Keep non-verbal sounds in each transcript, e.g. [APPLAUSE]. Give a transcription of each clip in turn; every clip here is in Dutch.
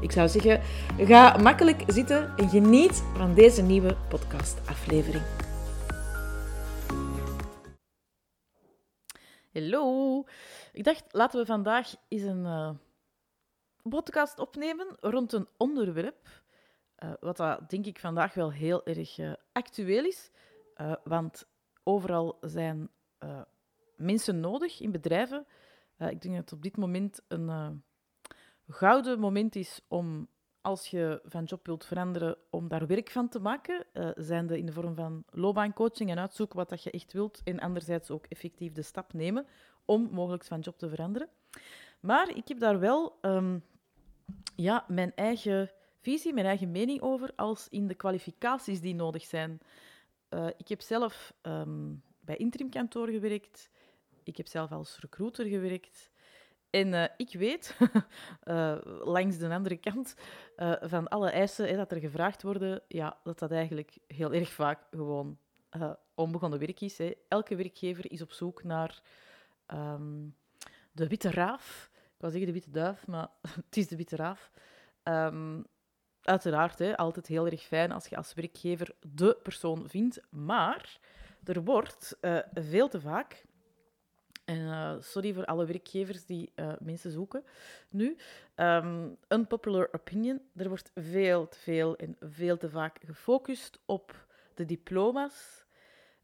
Ik zou zeggen, ga makkelijk zitten en geniet van deze nieuwe podcastaflevering. Hallo. Ik dacht, laten we vandaag eens een uh, podcast opnemen rond een onderwerp uh, wat dat, denk ik vandaag wel heel erg uh, actueel is. want overal zijn mensen nodig in bedrijven. ik denk dat op dit moment een gouden moment is om, als je van job wilt veranderen, om daar werk van te maken. Uh, zijnde in de vorm van loopbaancoaching en uitzoeken wat dat je echt wilt. En anderzijds ook effectief de stap nemen om mogelijk van job te veranderen. Maar ik heb daar wel um, ja, mijn eigen visie, mijn eigen mening over, als in de kwalificaties die nodig zijn. Uh, ik heb zelf um, bij interimkantoor gewerkt. Ik heb zelf als recruiter gewerkt. En uh, ik weet, uh, [LAUGHS] langs de andere kant uh, van alle eisen hè, dat er gevraagd worden, ja, dat dat eigenlijk heel erg vaak gewoon onbegonnen werk is. Elke werkgever is op zoek naar um, de witte raaf. Ik wou zeggen de witte duif, maar [LAUGHS] het is de witte raaf. Um, uiteraard, hè, altijd heel erg fijn als je als werkgever de persoon vindt. Maar er wordt veel te vaak en uh, sorry voor alle werkgevers die uh, mensen zoeken. Nu, um, unpopular opinion. Er wordt veel te veel en veel te vaak gefocust op de diploma's.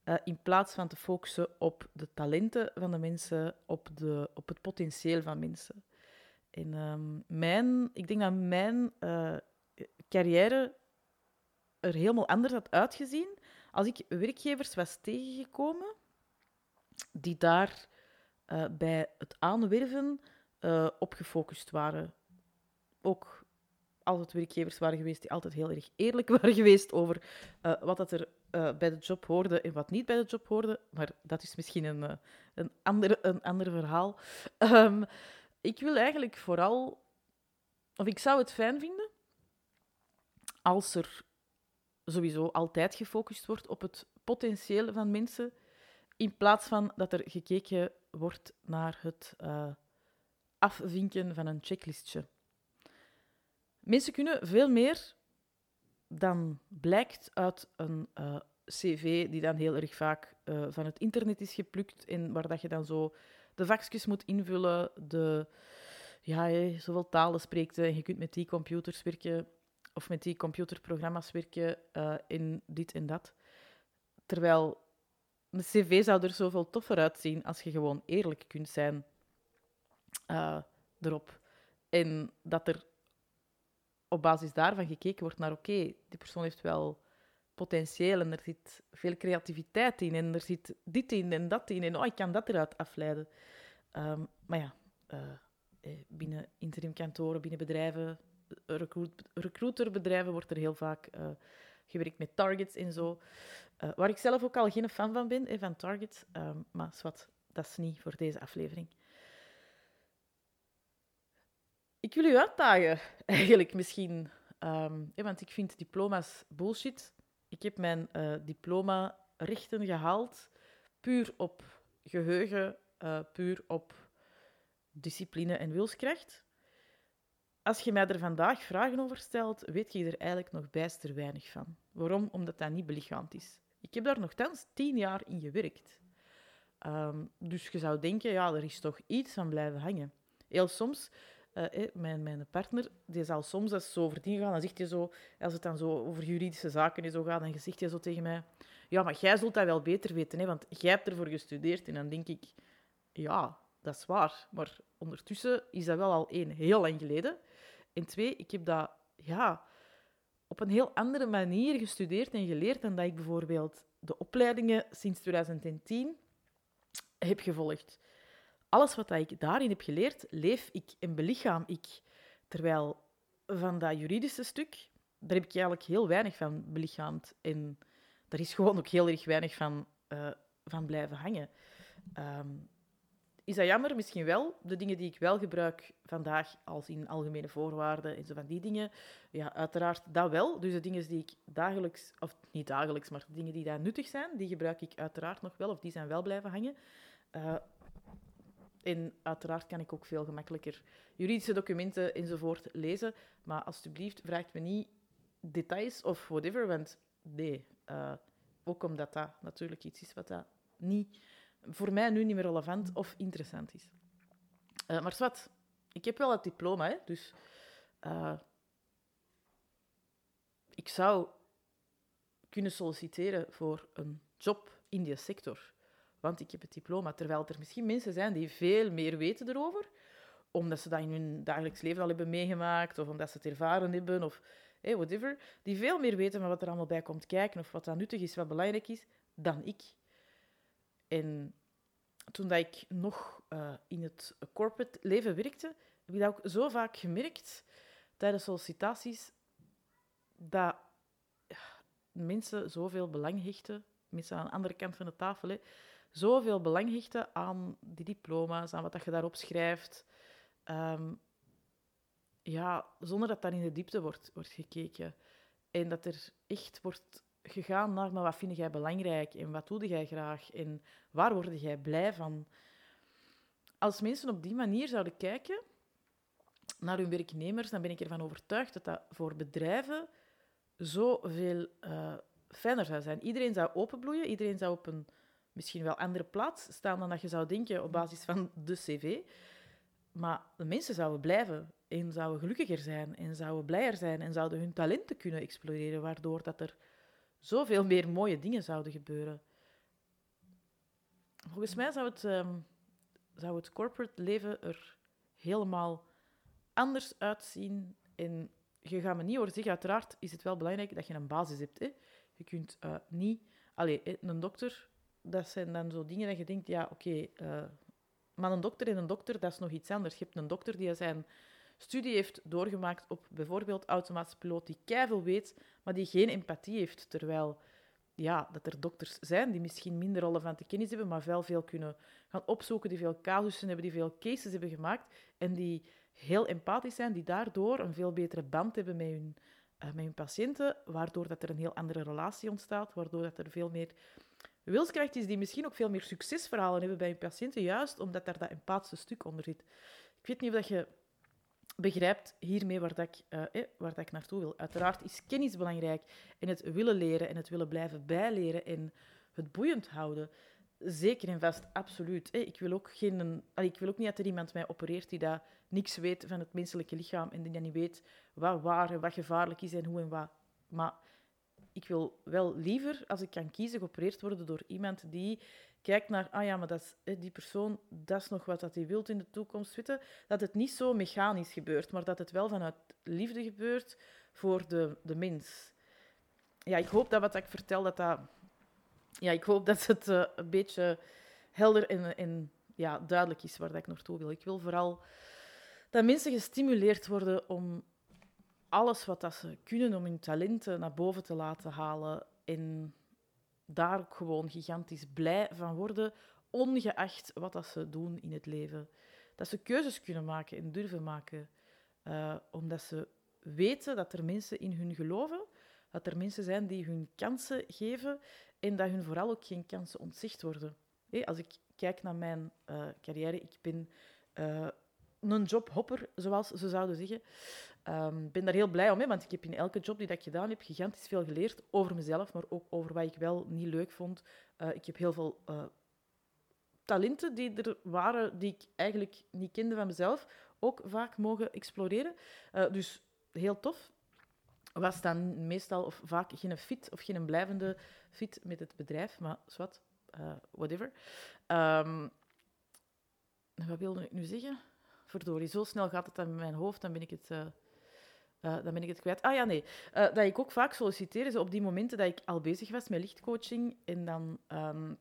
Uh, in plaats van te focussen op de talenten van de mensen, op, de, op het potentieel van mensen. En um, mijn, ik denk dat mijn carrière er helemaal anders had uitgezien als ik werkgevers was tegengekomen die daar uh, bij het aanwerven uh, op gefocust waren. Ook het werkgevers waren geweest die altijd heel erg eerlijk [LAUGHS] waren geweest over uh, wat dat er bij de job hoorde en wat niet bij de job hoorde. Maar dat is misschien een, een, ander, een ander verhaal. Um, [LAUGHS] ik wil eigenlijk vooral, of ik zou het fijn vinden als er sowieso altijd gefocust wordt op het potentieel van mensen, in plaats van dat er gekeken wordt naar het uh, afvinken van een checklistje. Mensen kunnen veel meer dan blijkt uit een uh, cv die dan heel erg vaak uh, van het internet is geplukt en waar dat je dan zo de vakjes moet invullen, de, ja, je zoveel talen spreekt en je kunt met die computers werken of met die computerprogramma's werken uh, in dit en dat. Terwijl een cv zou er zoveel toffer uitzien als je gewoon eerlijk kunt zijn uh, erop. En dat er op basis daarvan gekeken wordt naar oké, die persoon heeft wel potentieel en er zit veel creativiteit in en er zit dit in en dat in en oh, ik kan dat eruit afleiden. Um, maar ja, uh, binnen interimkantoren, binnen bedrijven, recruit, recruiterbedrijven wordt er heel vaak gewerkt met targets en zo. Uh, waar ik zelf ook al geen fan van ben, eh, van targets. Uh, maar wat, dat is niet voor deze aflevering. Ik wil u uitdagen, [LAUGHS] eigenlijk misschien. Um, want ik vind diploma's bullshit. Ik heb mijn uh, diploma rechten gehaald, puur op geheugen, uh, puur op discipline en wilskracht als je mij er vandaag vragen over stelt, weet je er eigenlijk nog bijster weinig van. Waarom? Omdat dat niet belichaamd is. Ik heb daar nogthans tien jaar in gewerkt. Um, dus je zou denken, ja, er is toch iets van blijven hangen. Heel soms, uh, mijn, mijn partner, die zal soms als zo over dingen gaan, dan zegt hij zo, als het dan zo over juridische zaken en zo gaat, dan zegt hij zo tegen mij, ja, maar jij zult dat wel beter weten, hè, want jij hebt ervoor gestudeerd. En dan denk ik, ja, dat is waar. Maar ondertussen is dat wel al één, heel lang geleden. En twee, ik heb dat ja, op een heel andere manier gestudeerd en geleerd dan dat ik bijvoorbeeld de opleidingen sinds 2010 heb gevolgd. Alles wat ik daarin heb geleerd, leef ik en belichaam ik. Terwijl van dat juridische stuk, daar heb ik eigenlijk heel weinig van belichaamd en daar is gewoon ook heel erg weinig van, eh, van blijven hangen. Ehm, is dat jammer? Misschien wel. De dingen die ik wel gebruik vandaag, als in algemene voorwaarden en zo van die dingen, ja, uiteraard dat wel. Dus de dingen die ik dagelijks, of niet dagelijks, maar de dingen die daar nuttig zijn, die gebruik ik uiteraard nog wel, of die zijn wel blijven hangen. Uh, en uiteraard kan ik ook veel gemakkelijker juridische documenten enzovoort lezen. Maar alsjeblieft, vraagt me niet details of whatever, want nee. Uh, ook omdat dat natuurlijk iets is wat dat niet, voor mij nu niet meer relevant of interessant is. Uh, maar wat, ik heb wel het diploma, hè, dus uh, ik zou kunnen solliciteren voor een job in die sector want ik heb het diploma. Terwijl er misschien mensen zijn die veel meer weten erover, omdat ze dat in hun dagelijks leven al hebben meegemaakt, of omdat ze het ervaren hebben, of whatever, die veel meer weten van wat er allemaal bij komt kijken, of wat dan nuttig is, wat belangrijk is, dan ik. En toen dat ik nog uh, in het corporate leven werkte, heb ik dat ook zo vaak gemerkt tijdens sollicitaties, dat mensen zoveel belang hechten, mensen aan de andere kant van de tafel, hè, zoveel belang hechten aan die diploma's, aan wat dat je daarop schrijft. Um, ja, zonder dat daar in de diepte wordt, wordt gekeken. En dat er echt wordt gegaan naar wat vind jij belangrijk en wat doe jij graag en waar word jij blij van. Als mensen op die manier zouden kijken naar hun werknemers, dan ben ik ervan overtuigd dat dat voor bedrijven zoveel uh, fijner zou zijn. Iedereen zou openbloeien, iedereen zou op een misschien wel andere plaats staan dan dat je zou denken op basis van de cv. Maar de mensen zouden blijven en zouden gelukkiger zijn en zouden blijer zijn en zouden hun talenten kunnen exploreren, waardoor dat er zoveel meer mooie dingen zouden gebeuren. Volgens mij zou het, um, zou het corporate leven er helemaal anders uitzien. En je gaat me niet horen zeggen, uiteraard is het wel belangrijk dat je een basis hebt. Hè. Je kunt uh, niet... Allee, een dokter dat zijn dan zo dingen dat je denkt, ja, oké, uh, maar een dokter en een dokter, dat is nog iets anders. Je hebt een dokter die zijn studie heeft doorgemaakt op bijvoorbeeld automatische piloot, die keiveel weet, maar die geen empathie heeft. Terwijl ja, dat er dokters zijn die misschien minder relevante kennis hebben, maar wel veel kunnen gaan opzoeken, die veel casussen hebben, die veel cases hebben gemaakt en die heel empathisch zijn, die daardoor een veel betere band hebben met hun, uh, met hun patiënten, waardoor dat er een heel andere relatie ontstaat, waardoor dat er veel meer wilskracht is die misschien ook veel meer succesverhalen hebben bij je patiënten, juist omdat daar dat empathische stuk onder zit. Ik weet niet of dat je begrijpt hiermee waar, dat ik, uh, eh, waar dat ik naartoe wil. Uiteraard is kennis belangrijk en het willen leren en het willen blijven bijleren en het boeiend houden. Zeker en vast, absoluut. Ik wil, ook geen, ik wil ook niet dat er iemand mij opereert die dat niks weet van het menselijke lichaam en die niet weet wat waar en wat gevaarlijk is en hoe en wat. Maar ik wil wel liever, als ik kan kiezen, geopereerd worden door iemand die kijkt naar, ah ja, maar dat is, die persoon, dat is nog wat dat hij wilt in de toekomst weten. Dat het niet zo mechanisch gebeurt, maar dat het wel vanuit liefde gebeurt voor de, de mens. Ja, ik hoop dat wat ik vertel, dat dat... Ja, ik hoop dat het uh, een beetje helder en, en ja, duidelijk is waar dat ik naartoe wil. Ik wil vooral dat mensen gestimuleerd worden om alles wat dat ze kunnen om hun talenten naar boven te laten halen en daar ook gewoon gigantisch blij van worden, ongeacht wat dat ze doen in het leven. Dat ze keuzes kunnen maken en durven maken, uh, omdat ze weten dat er mensen in hun geloven, dat er mensen zijn die hun kansen geven en dat hun vooral ook geen kansen ontzegd worden. Als ik kijk naar mijn uh, carrière, ik ben uh, een jobhopper, zoals ze zouden zeggen. Ik um, ben daar heel blij om, hè, want ik heb in elke job die dat ik gedaan heb gigantisch veel geleerd over mezelf, maar ook over wat ik wel niet leuk vond. Uh, ik heb heel veel uh, talenten die er waren, die ik eigenlijk niet kende van mezelf, ook vaak mogen exploreren. Uh, dus heel tof. Was dan meestal of vaak geen fit of geen blijvende fit met het bedrijf, maar zwart, whatever. Um, wat wilde ik nu zeggen? Verdorie, zo snel gaat het in mijn hoofd, dan ben ik het dan ben ik het kwijt. Ah ja, nee. Uh, dat ik ook vaak solliciteer is op die momenten dat ik al bezig was met lichtcoaching en dan um,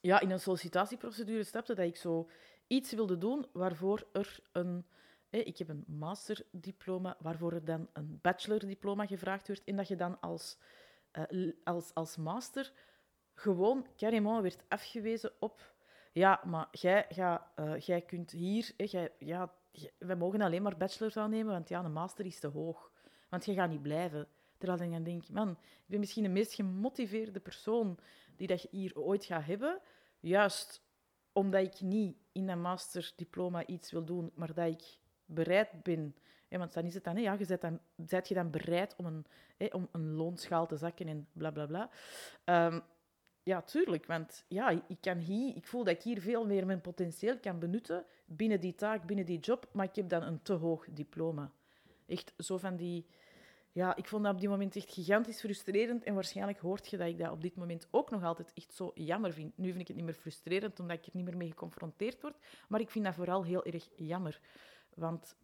ja, in een sollicitatieprocedure stapte, dat ik zo iets wilde doen waarvoor er een... Eh, ik heb een masterdiploma, waarvoor er dan een bachelordiploma gevraagd wordt en dat je dan als uh, als, als master gewoon carrément werd afgewezen op... Ja, maar jij, ga, uh, jij kunt hier... jij, ja, we mogen alleen maar bachelors aannemen, want ja, een master is te hoog. Want je gaat niet blijven. Terwijl ik dan denk, man, ik ben misschien de meest gemotiveerde persoon die dat je hier ooit gaat hebben. Juist omdat ik niet in een masterdiploma iets wil doen, maar dat ik bereid ben. Want dan is het dan, ja, je bent, dan, bent je dan bereid om een, hè, om een loonschaal te zakken en bla bla bla. Um, ja, tuurlijk. Want ja, ik, kan hier, ik voel dat ik hier veel meer mijn potentieel kan benutten binnen die taak, binnen die job, maar ik heb dan een te hoog diploma. Echt zo van die ja, ik vond dat op die moment echt gigantisch frustrerend. En waarschijnlijk hoort je dat ik dat op dit moment ook nog altijd echt zo jammer vind. Nu vind ik het niet meer frustrerend, omdat ik er niet meer mee geconfronteerd word. Maar ik vind dat vooral heel erg jammer. Want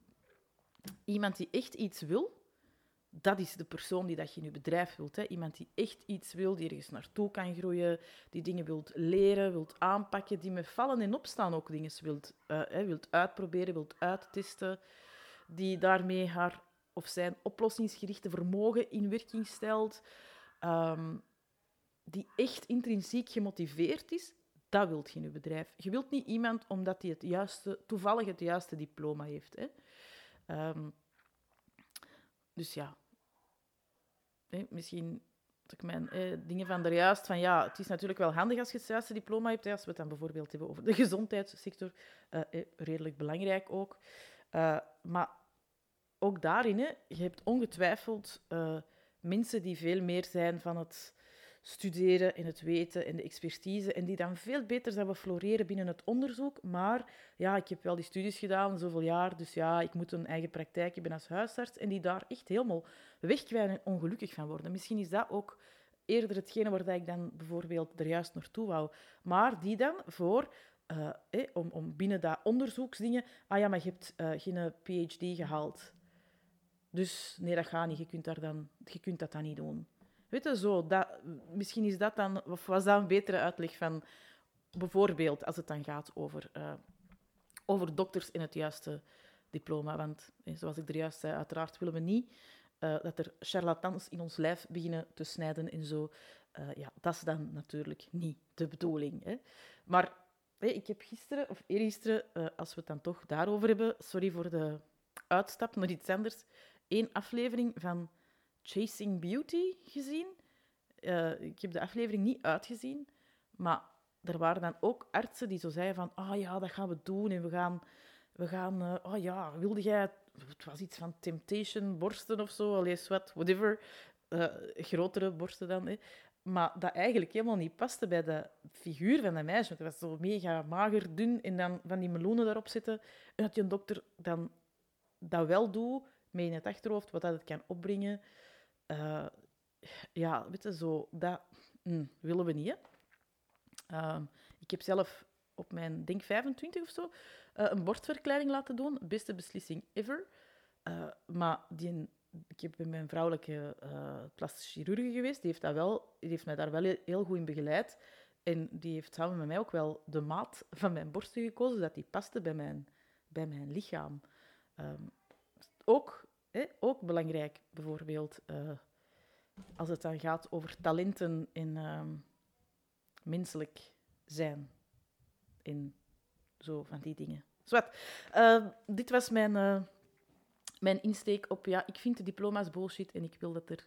iemand die echt iets wil, dat is de persoon die dat je in je bedrijf wilt. Hè. Iemand die echt iets wil, die ergens naartoe kan groeien, die dingen wilt leren, wilt aanpakken, die met vallen en opstaan ook dingen wilt, uh, wilt uitproberen, wilt uittesten, die daarmee haar of zijn oplossingsgerichte vermogen in werking stelt, um, die echt intrinsiek gemotiveerd is, dat wilt je in je bedrijf. Je wilt niet iemand omdat hij het juiste, toevallig het juiste diploma heeft. Hè. Um, dus ja, misschien ik mijn eh, dingen van juist van ja, het is natuurlijk wel handig als je het juiste diploma hebt. Als we het dan bijvoorbeeld hebben over de gezondheidssector, uh, redelijk belangrijk ook. Uh, maar ook daarin, hè, je hebt ongetwijfeld uh, mensen die veel meer zijn van het studeren en het weten en de expertise en die dan veel beter zouden floreren binnen het onderzoek. Maar ja, ik heb wel die studies gedaan, zoveel jaar, dus ja, ik moet een eigen praktijk hebben als huisarts en die daar echt helemaal wegkwijnen en ongelukkig van worden. Misschien is dat ook eerder hetgene waar ik dan bijvoorbeeld er juist naartoe wou. Maar die dan voor uh, om, om binnen dat onderzoeksdingen. Ah ja, maar je hebt uh, geen PhD gehaald. Dus nee, dat gaat niet. Je kunt, daar dan, je kunt dat dan niet doen. Zo, dat, misschien is dat dan, of was dat een betere uitleg van bijvoorbeeld als het dan gaat over, uh, over dokters in het juiste diploma. Want zoals ik er juist zei, uiteraard willen we niet uh, dat er charlatans in ons lijf beginnen te snijden en zo. Ja, dat is dan natuurlijk niet de bedoeling. Hè. Maar ik heb gisteren, of eergisteren, als we het dan toch daarover hebben, sorry voor de uitstap naar iets anders, één aflevering van Chasing Beauty gezien. Uh, ik heb de aflevering niet uitgezien, maar er waren dan ook artsen die zo zeiden van, ah oh ja, dat gaan we doen en we gaan, we gaan, uh, oh ja, wilde jij, het was iets van Temptation borsten of zo, lees wat, whatever, uh, grotere borsten dan, hè. Maar dat eigenlijk helemaal niet paste bij de figuur van dat meisje. Want het was zo mega mager, dun en dan van die meloenen daarop zitten. En dat je een dokter dan dat wel doet, mee in het achterhoofd, wat dat het kan opbrengen. Uh, ja, weet je, zo, dat mm, willen we niet. Uh, ik heb zelf op mijn, denk 25 of zo, uh, een borstverkleining laten doen. Beste beslissing ever. Uh, maar die, ik heb bij mijn vrouwelijke plastische chirurgie geweest. Die heeft, dat wel, die heeft mij daar wel heel goed in begeleid. En die heeft samen met mij ook wel de maat van mijn borsten gekozen, zodat die paste bij mijn, bij mijn lichaam. Um, ook ook belangrijk, bijvoorbeeld uh, als het dan gaat over talenten in uh, menselijk zijn. In zo van die dingen. Zwat. Uh, dit was mijn, eh, mijn insteek op, ja, ik vind de diploma's bullshit en ik wil dat er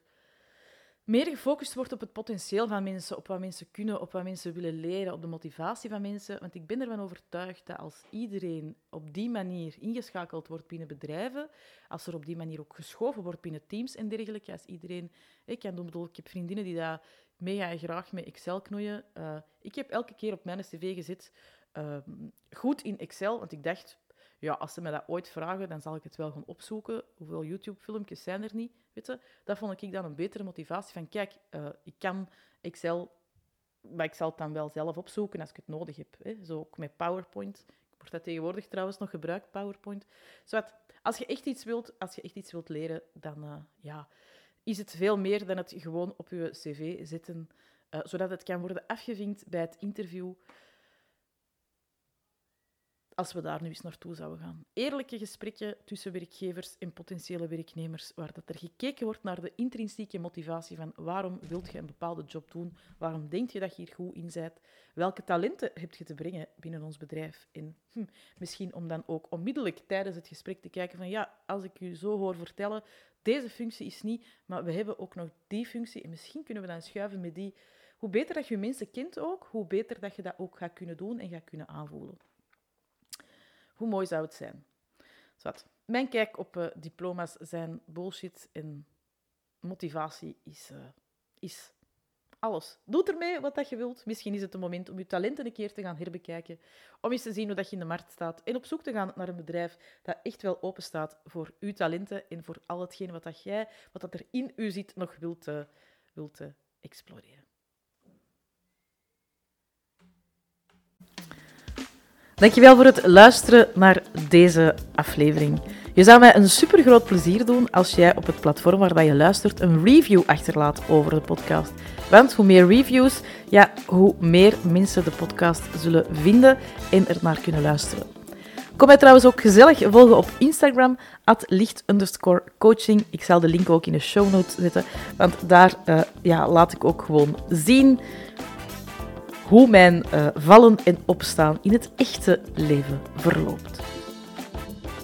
meer gefocust wordt op het potentieel van mensen, op wat mensen kunnen, op wat mensen willen leren, op de motivatie van mensen. Want ik ben ervan overtuigd dat als iedereen op die manier ingeschakeld wordt binnen bedrijven, als er op die manier ook geschoven wordt binnen teams en dergelijke, als iedereen... Ik, kan doen, bedoel, ik heb vriendinnen die daar mega graag met Excel knoeien. Uh, ik heb elke keer op mijn cv gezet, uh, goed in Excel, want ik dacht, ja, als ze me dat ooit vragen, dan zal ik het wel gaan opzoeken. Hoeveel YouTube-filmpjes zijn er niet? Weet je? Dat vond ik dan een betere motivatie. Van kijk, uh, ik kan Excel, maar ik zal het dan wel zelf opzoeken als ik het nodig heb. Hè? Zo ook met PowerPoint. Wordt dat tegenwoordig trouwens nog gebruikt, PowerPoint? Zodat, als je echt iets wilt, als je echt iets wilt leren, dan uh, ja, is het veel meer dan het gewoon op je cv zetten, uh, zodat het kan worden afgevinkt bij het interview als we daar nu eens naartoe zouden gaan. Eerlijke gesprekken tussen werkgevers en potentiële werknemers, waar dat er gekeken wordt naar de intrinsieke motivatie van waarom wilt je een bepaalde job doen, waarom denk je dat je hier goed in bent, welke talenten heb je te brengen binnen ons bedrijf. En hm, misschien om dan ook onmiddellijk tijdens het gesprek te kijken van ja, als ik u zo hoor vertellen, deze functie is niet, maar we hebben ook nog die functie en misschien kunnen we dan schuiven met die. Hoe beter dat je mensen kent ook, hoe beter dat je dat ook gaat kunnen doen en gaat kunnen aanvoelen. Hoe mooi zou het zijn? Mijn kijk op uh, diploma's zijn bullshit en motivatie is, uh, is alles. Doe ermee wat dat je wilt. Misschien is het een moment om je talenten een keer te gaan herbekijken. Om eens te zien hoe dat je in de markt staat. En op zoek te gaan naar een bedrijf dat echt wel open staat voor uw talenten en voor al hetgeen wat dat jij, wat dat er in u zit, nog wilt, uh, wilt exploreren. Dankjewel voor het luisteren naar deze aflevering. Je zou mij een super groot plezier doen als jij op het platform waar je luistert een review achterlaat over de podcast. Want hoe meer reviews, ja, hoe meer mensen de podcast zullen vinden en er naar kunnen luisteren. Kom mij trouwens ook gezellig volgen op Instagram, at licht coaching. Ik zal de link ook in de show notes zetten, want daar uh, ja, laat ik ook gewoon zien hoe mijn uh, vallen en opstaan in het echte leven verloopt.